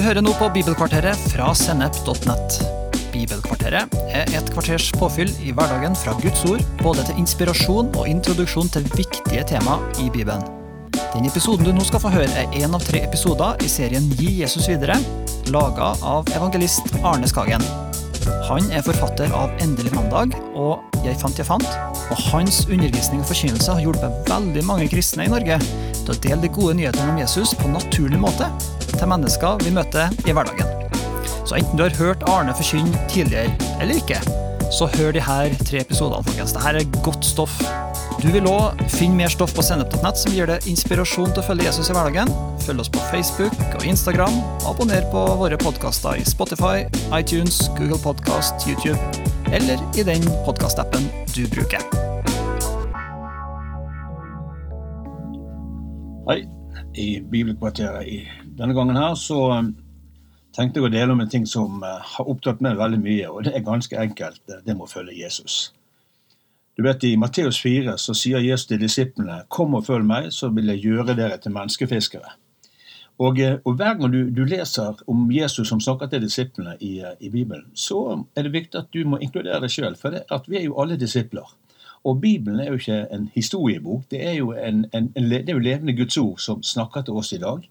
Du hører nå på Bibelkvarteret fra sennep.net. Bibelkvarteret er et kvarters påfyll i hverdagen fra Guds ord, både til inspirasjon og introduksjon til viktige tema i Bibelen. Den episoden du nå skal få høre, er én av tre episoder i serien Gi Jesus videre, laga av evangelist Arne Skagen. Han er forfatter av Endelig mandag og Jeg fant, jeg fant, og hans undervisning og forkynnelse har hjulpet veldig mange kristne i Norge til å dele de gode nyhetene om Jesus på naturlig måte til mennesker vi møter i hverdagen. Så enten du har hørt Arne forkynne tidligere eller ikke, så hør de her tre episodene, folkens. Dette er godt stoff. Du vil òg finne mer stoff på sennep.nett som gir deg inspirasjon til å følge Jesus i hverdagen. Følg oss på Facebook og Instagram. og Abonner på våre podkaster i Spotify, iTunes, Google Podkast, YouTube eller i den podkastappen du bruker. Hei. I Bibelkvarteret i denne gangen her så um, tenkte jeg å dele om en ting som uh, har opptatt meg veldig mye, og det er ganske enkelt. uh, Det må følge Jesus. Du vet, I Matteus 4 så sier Jesus til disiplene kom og følg meg, så vil jeg gjøre dere til menneskefiskere. Og, uh, og Hver gang du, du, leser om Jesus som snakker til disiplene i, i, Bibelen, så er det viktig at du må inkludere deg sjøl, for det, vi er jo alle disipler. Og Bibelen er jo ikke en historiebok, det er jo, en, en, en, det er jo levende Guds ord som snakker til oss i dag.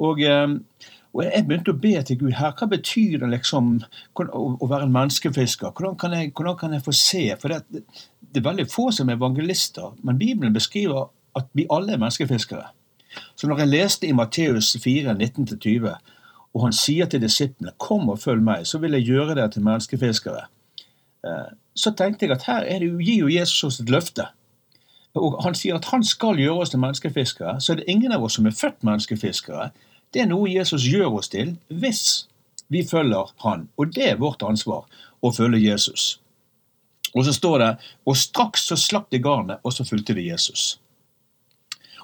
Og, ehm, og jeg begynte å be til Gud her, hva betyr det liksom å være en menneskefisker? Hvordan kan jeg, hvordan kan jeg få se? For det, det, er veldig få som er evangelister, men Bibelen beskriver at vi alle er menneskefiskere. Så når jeg leste i Matteus 4, 19-20, og han sier til disiplene 'Kom og følg meg, så vil jeg gjøre dere til menneskefiskere', eh, så tenkte jeg at her er det, gir jo Jesus oss et løfte. Og Han sier at han skal gjøre oss til menneskefiskere. Så er det ingen av oss som er født menneskefiskere. Det er noe Jesus gjør oss til hvis vi følger Han. Og det er vårt ansvar å følge Jesus. Og så står det og straks så slapp de garnet, og så fulgte de Jesus.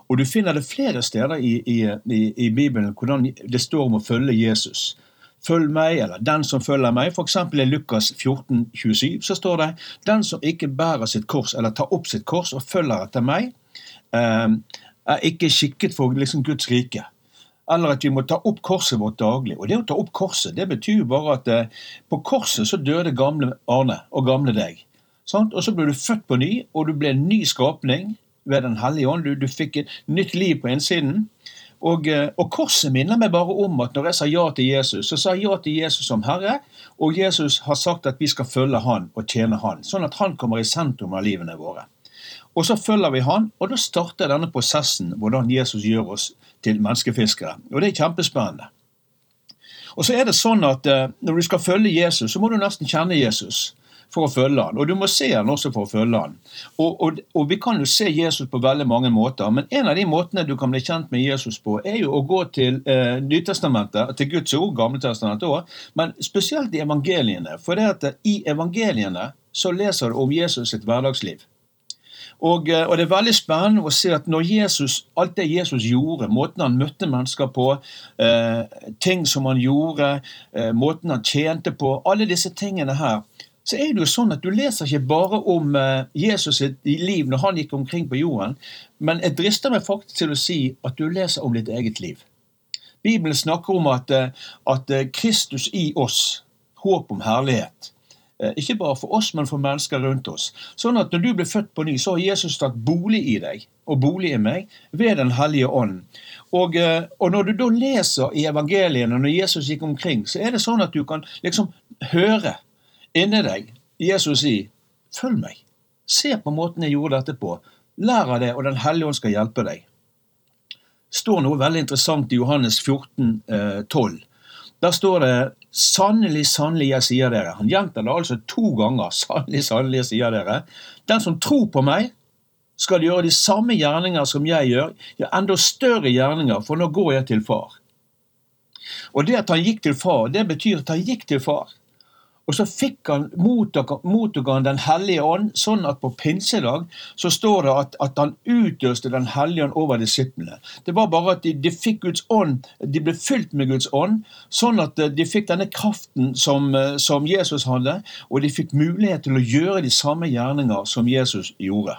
Og Du finner det flere steder i, i, i, i Bibelen hvordan det står om å følge Jesus. Følg meg, eller den som følger meg. F.eks. i Lukas 14, 27 så står det den som ikke bærer sitt kors, eller tar opp sitt kors og følger etter meg, eh, er ikke skikket for liksom Guds rike. Eller at vi må ta opp korset vårt daglig. Og det å ta opp korset, det betyr jo bare at eh, på korset så døde gamle Arne og gamle deg. Sant? Og så ble du født på ny, og du ble en ny skapning ved Den hellige ånd. Du, du fikk et nytt liv på innsiden. Og, eh, og, Korset minner meg bare om at når jeg sa ja til Jesus, så sa jeg ja til Jesus som Herre. Og Jesus har sagt at vi skal følge Han og tjene Han, sånn at Han kommer i sentrum av livene våre. Og så følger vi Han, og da starter denne prosessen hvordan Jesus gjør oss til menneskefiskere. Og det er kjempespennende. Og så er det sånn at eh, Når du skal følge Jesus, så må du nesten kjenne Jesus for å følge han. Og du må se han også for å følge han. Og, og, og, Vi kan jo se Jesus på veldig mange måter, men en av de måtene du kan bli kjent med Jesus på, er jo å gå til eh, Nytestamentet, til Guds ord, Gamletestamentet òg, men spesielt i evangeliene. For det at i evangeliene så leser du om Jesus sitt hverdagsliv. Og, eh, og, Det er veldig spennende å se at når Jesus, alt det Jesus gjorde, måten han møtte mennesker på, eh, ting som han gjorde, eh, måten han tjente på, alle disse tingene her, så er det jo sånn at du leser ikke bare om eh, Jesus sitt liv når han gikk omkring på jorden, men jeg drister meg faktisk til å si at du leser om ditt eget liv. Bibelen snakker om at, eh, at eh, Kristus i oss, håp om herlighet. Ikke bare for oss, men for mennesker rundt oss. Sånn at når du ble født på ny, så har Jesus tatt bolig i deg, og bolig i meg, ved Den hellige ånd. Og, og når du da leser i evangeliene, når Jesus gikk omkring, så er det sånn at du kan liksom høre inni deg Jesus si 'følg meg'. Se på måten jeg gjorde dette på. Lær av det, og Den hellige ånd skal hjelpe deg. Det står noe veldig interessant i Johannes 14, eh, 12. Der står det 'Sannelig, sannelig, jeg sier dere'. Han gjentar det altså to ganger. 'Sannelig, sannelig, jeg sier dere'. Den som tror på meg, skal gjøre de samme gjerninger som jeg gjør, ja, enda større gjerninger, for nå går jeg til far. Og det at han gikk til far, det betyr at han gikk til far. Og så fikk han mottok han Den hellige ånd, sånn at på pinsedag så står det at, at han utøste Den hellige ånd over disiplene. Det var bare at de, de, fikk Guds ånd, de ble fylt med Guds ånd, sånn at eh, de fikk denne kraften som, eh, som Jesus hadde, og de fikk mulighet til å gjøre de samme gjerninger som Jesus gjorde.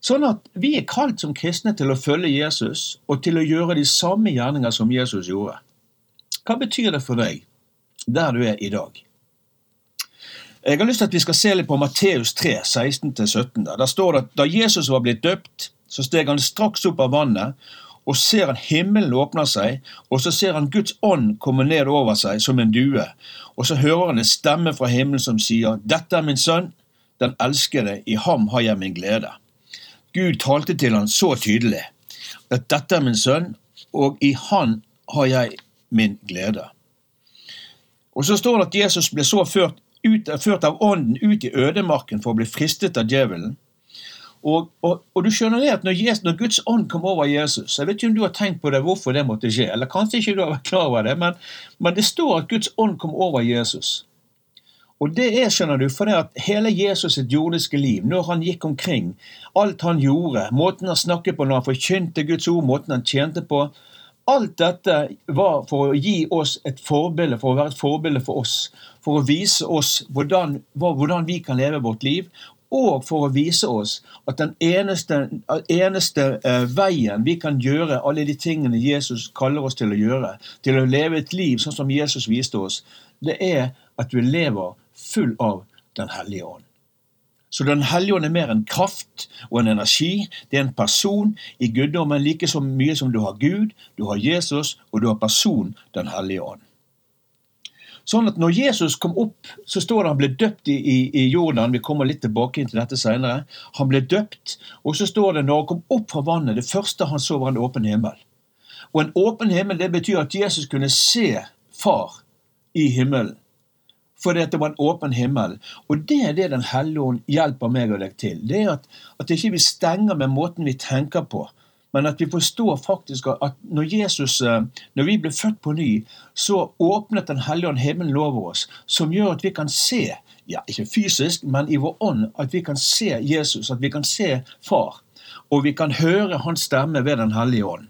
Sånn at vi er kalt som kristne til å følge Jesus og til å gjøre de samme gjerninger som Jesus gjorde. Hva betyr det for deg der du er i dag? Jeg har lyst til at vi skal se litt på Matteus 3, 16-17. Der står det at da Jesus var blitt døpt, så steg han straks opp av vannet, og ser han himmelen åpner seg, og så ser han Guds ånd komme ned over seg som en due, og så hører han en stemme fra himmelen som sier, Dette er min sønn, den elskede, i ham har jeg min glede. Gud talte til han så tydelig at dette er min sønn, og i han har jeg min glede. Og så står det at Jesus ble så ført, ut, ført av ånden ut i ødemarken for å bli fristet av djevelen. Og, og, og, du skjønner det at når, Jesus, når, Guds ånd kom over Jesus Jeg vet ikke om du har tenkt på det, hvorfor det måtte skje, eller kanskje ikke du har vært klar over det, men, men det står at Guds ånd kom over Jesus. Og det er, skjønner du, fordi at hele Jesus' sitt jordiske liv, når han gikk omkring, alt han gjorde, måten han snakket på når han forkynte Guds ord, måten han tjente på, Alt dette var for å gi oss et forbilde, for å være et forbilde for oss. For å vise oss hvordan, hvordan vi kan leve vårt liv, og for å vise oss at den eneste, eneste eh, veien vi kan gjøre alle de tingene Jesus kaller oss til å gjøre, til å leve et liv sånn som Jesus viste oss, det er at vi lever full av Den hellige ånd. Så Den hellige ånd er mer en kraft og en energi. Det er en person i guddommen like så mye som du har Gud, du har Jesus og du har personen Den hellige ånd. Sånn at når Jesus kom opp, så står det han ble døpt i, i, i Jordan. Vi kommer litt tilbake til dette senere. Han ble døpt, og så står det når han kom opp fra vannet, det første han så, var en åpen himmel. Og en åpen himmel det betyr at Jesus kunne se Far i himmelen For det var en åpen himmel. Og det er det Den hellige ånd hjelper meg og deg til. Det er at, at ikke vi stenger med måten vi tenker på, men at vi forstår faktisk at når Jesus, eh, når vi ble født på ny, så åpnet Den hellige ånd himmelen over oss, som gjør at vi kan se, ja, ikke fysisk, men i vår ånd, at vi kan se Jesus, at vi kan se Far. Og vi kan høre Hans stemme ved Den hellige ånd.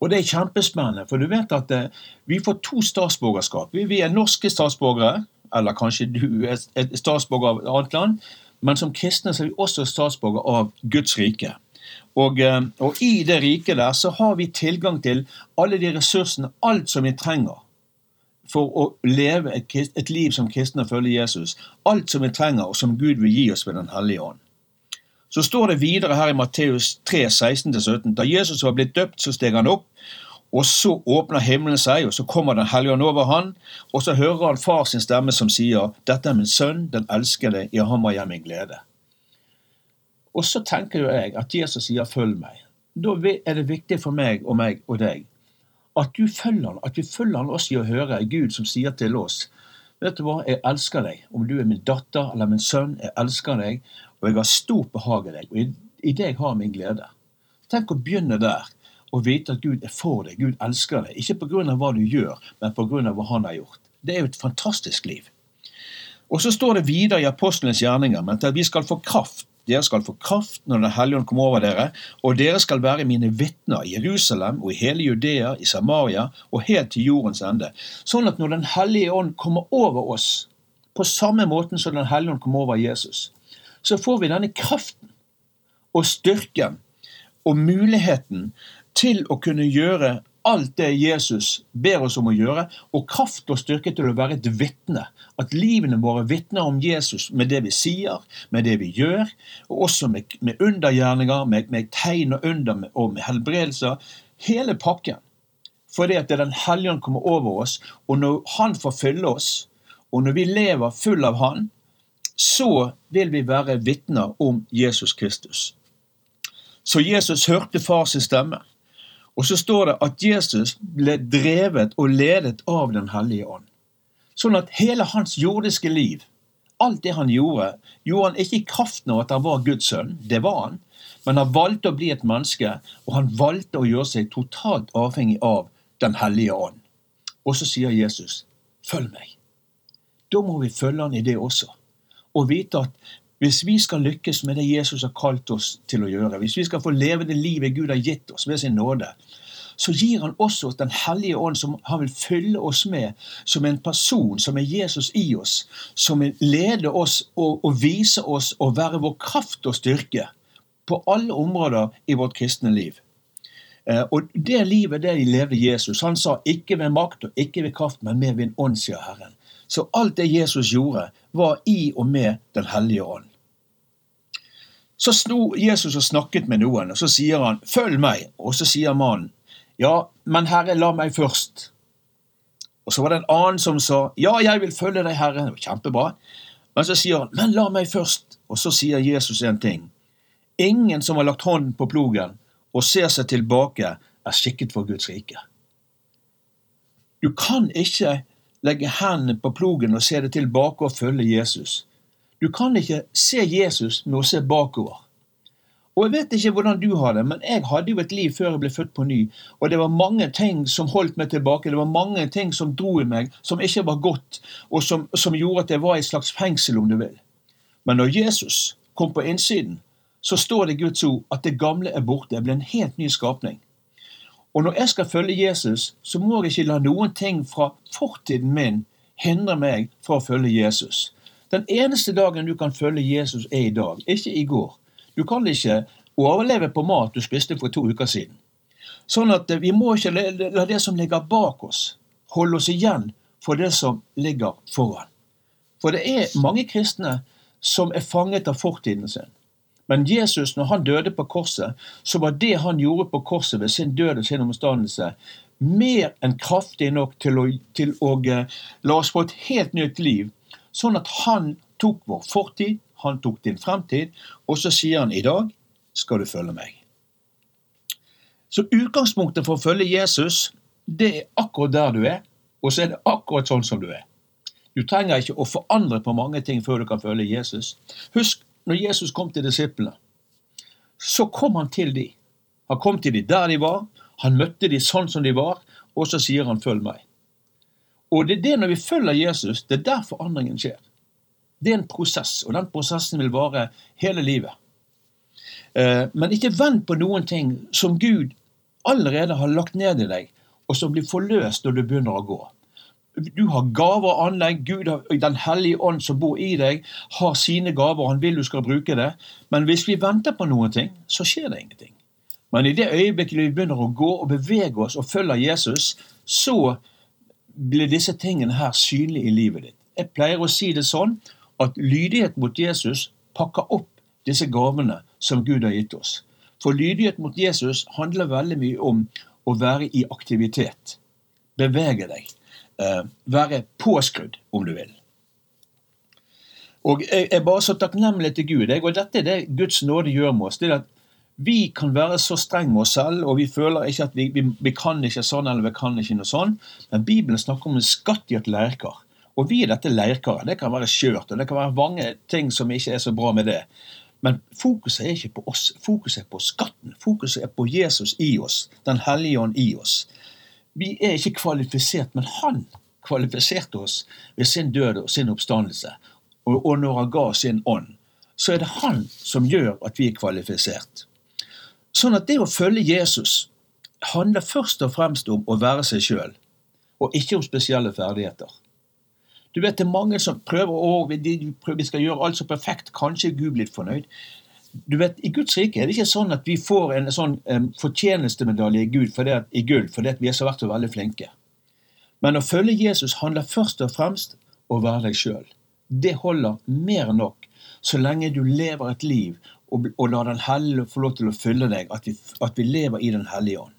Og det er kjempespennende, for du vet at eh, vi får to statsborgerskap. Vi, er norske statsborgere, eller kanskje du er statsborger av et annet land, men som kristne er vi også statsborger av Guds rike. Og, eh, og, i det riket der så har vi tilgang til alle de ressursene, alt som vi trenger for å leve et, et liv som kristne og følge Jesus. Alt som vi trenger, og som Gud vil gi oss ved Den hellige ånd. Så står det videre her i Matteus 3, 16-17. Da Jesus var blitt døpt, så steg han opp, og så åpner himmelen seg, og så kommer Den hellige ånd over han, og så hører han far sin stemme som sier, 'Dette er min sønn, den elskede, i ham har jeg min glede'. Og så tenker jo jeg at Jesus sier 'følg meg'. Da er det viktig for meg og meg og deg at du følger han, at vi følger han også i å høre Gud som sier til oss Vet du hva, jeg elsker deg. Om du er min datter eller min sønn, jeg elsker deg og jeg har stort behag i deg, og i deg har min glede. Tenk å begynne der, og vite at Gud er for deg, Gud elsker deg. Ikke pga. hva du gjør, men pga. hva Han har gjort. Det er jo et fantastisk liv. Og så står det videre i apostlenes gjerninger men at vi skal få kraft. Dere skal få kraft når Den hellige ånd kommer over dere, og dere skal være mine vitner i Jerusalem og i hele Judea, i Samaria og helt til jordens ende. Sånn at når Den hellige ånd kommer over oss, på samme måten som Den hellige ånd kom over Jesus, så får vi denne kraften og styrken og muligheten til å kunne gjøre alt det Jesus ber oss om å gjøre, og kraft og styrke til å være et vitne. At livene våre vitner om Jesus med det vi sier, med det vi gjør, og også med, med undergjerninger, med, med, tegn og under og med helbredelser. Hele pakken. Fordi at det er Den hellige ånd kommer over oss, og når Han får fylle oss, og når vi lever full av Han, så vil vi være vitner om Jesus Kristus. Så Jesus hørte fars stemme. Og så står det at Jesus ble drevet og ledet av Den hellige ånd. Sånn at hele hans jordiske liv, alt det han gjorde, gjorde han ikke i kraften av at han var Guds sønn. Det var han. Men han valgte å bli et menneske, og han valgte å gjøre seg totalt avhengig av Den hellige ånd. Og så sier Jesus, 'Følg meg'. Da må vi følge han i det også og vite at hvis vi skal lykkes med det Jesus har kalt oss til å gjøre, hvis vi skal få leve det livet Gud har gitt oss ved sin nåde, så gir han også Den hellige ånd, som han vil fylle oss med som en person, som er Jesus i oss, som vil lede oss og, og vise oss og være vår kraft og styrke på alle områder i vårt kristne liv. Eh, og det livet det levde Jesus. Han sa ikke ved makt og ikke ved kraft, men med ved ånd, sier Herren. Så alt det Jesus gjorde, var i og med Den hellige ånd. Så sto Jesus og snakket med noen, og så sier han 'følg meg'. Og så sier mannen 'ja, men Herre, la meg først'. Og så var det en annen som sa 'ja, jeg vil følge deg, Herre'. Det var kjempebra. Men så sier han 'men la meg først'. Og så sier Jesus en ting. Ingen som har lagt hånden på plogen og ser seg tilbake, er skikket for Guds rike. Du kan ikke legge hendene på plogen og se deg tilbake og følge Jesus. Du kan ikke se Jesus med å se bakover. Og Jeg vet ikke hvordan du har det, men jeg hadde jo et liv før jeg ble født på ny. Og det var mange ting som holdt meg tilbake. Det var mange ting som dro i meg, som ikke var godt, og som, som gjorde at jeg var i et slags fengsel, om du vil. Men når Jesus kom på innsiden, så står det i Guds ord at det gamle er borte. Jeg ble en helt ny skapning. Og når jeg skal følge Jesus, så må jeg ikke la noen ting fra fortiden min hindre meg fra å følge Jesus. Den eneste dagen du kan følge Jesus, er i dag, ikke i går. Du kan ikke overleve på mat du spiste for to uker siden. Sånn at eh, vi må ikke la det som ligger bak oss, holde oss igjen for det som ligger foran. For det er mange kristne som er fanget av fortiden sin. Men Jesus, når han døde på korset, så var det han gjorde på korset ved sin død og sin omstandelse, mer enn kraftig nok til å, til å eh, la oss få et helt nytt liv Sånn at han tok vår fortid, han tok din fremtid, og så sier han i dag skal du følge meg. Så utgangspunktet for å følge Jesus, det er akkurat der du er, og så er det akkurat sånn som du er. Du trenger ikke å forandre på mange ting før du kan følge Jesus. Husk når Jesus kom til disiplene, så kom han til de. Han kom til de der de var, han møtte de sånn som de var, og så sier han 'følg meg'. Og det er det når vi følger Jesus, det er der forandringen skjer. Det er en prosess, og den prosessen vil vare hele livet. Eh, men ikke vent på noen ting som Gud allerede har lagt ned i deg, og som blir forløst når du begynner å gå. Du har gaver og anlegg. Gud, Den hellige ånd som bor i deg, har sine gaver, og han vil du skal bruke det. Men hvis vi venter på noen ting, så skjer det ingenting. Men i det øyeblikket vi begynner å gå og bevege oss og følger Jesus, så blir disse tingene her synlige i livet ditt. Jeg pleier å si det sånn at lydighet mot Jesus pakker opp disse gavene som Gud har gitt oss. For lydighet mot Jesus handler veldig mye om å være i aktivitet. Bevege deg. Eh, være påskrudd, om du vil. Og Jeg er bare så takknemlig til Gud. og Dette er det Guds nåde gjør med oss. det er at vi kan være så streng med oss selv, og vi føler ikke at vi, vi, vi, kan ikke sånn eller vi kan ikke noe sånn. Men Bibelen snakker om en skatt i et leirkar. Og vi er dette leirkaret. Det kan være skjørt, og det kan være mange ting som ikke er så bra med det. Men fokuset er ikke på oss. Fokuset er på skatten. Fokuset er på Jesus i oss. Den hellige ånd i oss. Vi er ikke kvalifisert, men han kvalifiserte oss ved sin død og sin oppstandelse. Og, når han ga sin ånd, så er det han som gjør at vi er kvalifisert. Sånn at det å følge Jesus handler først og fremst om å være seg sjøl, og ikke om spesielle ferdigheter. Du vet, Det er mange som prøver å vi skal gjøre alt så perfekt. Kanskje Gud blitt fornøyd. Du vet, I Guds rike er det ikke sånn at vi får en sånn um, fortjenestemedalje i Gud fordi at, i gull fordi vi har vært så veldig flinke. Men å følge Jesus handler først og fremst om å være deg sjøl. Det holder mer enn nok så lenge du lever et liv og, og lar Den hellige få lov til å fylle deg, at vi, at vi lever i Den hellige ånd.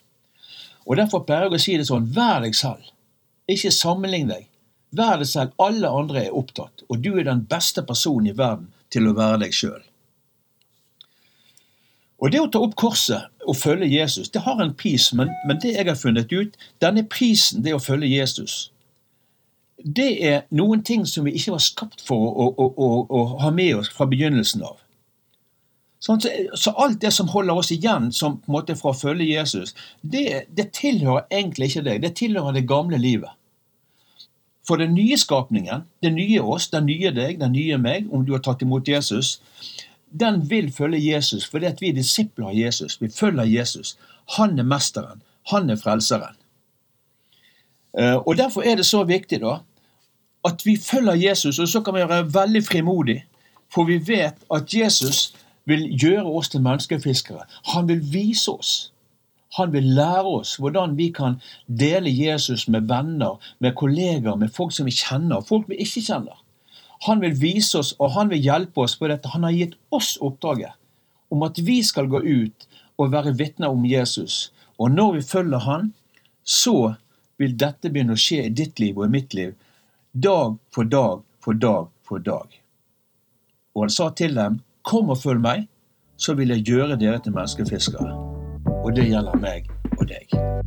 Og Derfor pleier jeg å si det sånn vær deg selv. Ikke sammenlign deg. Vær deg selv. Alle andre er opptatt, og du er den beste personen i verden til å være deg sjøl. Og Det å ta opp korset og følge Jesus, det har en pris, men, men det jeg har funnet ut, denne prisen, det å følge Jesus, det er noen ting som vi ikke var skapt for å, å, å, å ha med oss fra begynnelsen av. Sånn, så alt det som holder oss igjen som på en måte fra å følge Jesus, det, det tilhører egentlig ikke deg. Det tilhører det gamle livet. For den nye skapningen, den nye oss, den nye deg, den nye meg, om du har tatt imot Jesus, den vil følge Jesus fordi at vi er disipler av Jesus. Vi følger Jesus. Han er mesteren. Han er frelseren. Eh, og Derfor er det så viktig da, at vi følger Jesus, og så kan vi være veldig frimodige. For vi vet at Jesus vil gjøre oss til menneskefiskere. Han vil vise oss. Han vil lære oss hvordan vi kan dele Jesus med venner, med kolleger, med folk som vi kjenner, folk vi ikke kjenner. Han vil vise oss og han vil hjelpe oss på dette. Han har gitt oss oppdraget om at vi skal gå ut og være vitner om Jesus. Og når vi følger han, så vil dette begynne å skje i ditt liv og i mitt liv. Dag for dag for dag for dag. Og han sa til dem, kom og følg meg, så vil jeg gjøre dere til menneskefiskere. Og det gjelder meg og deg.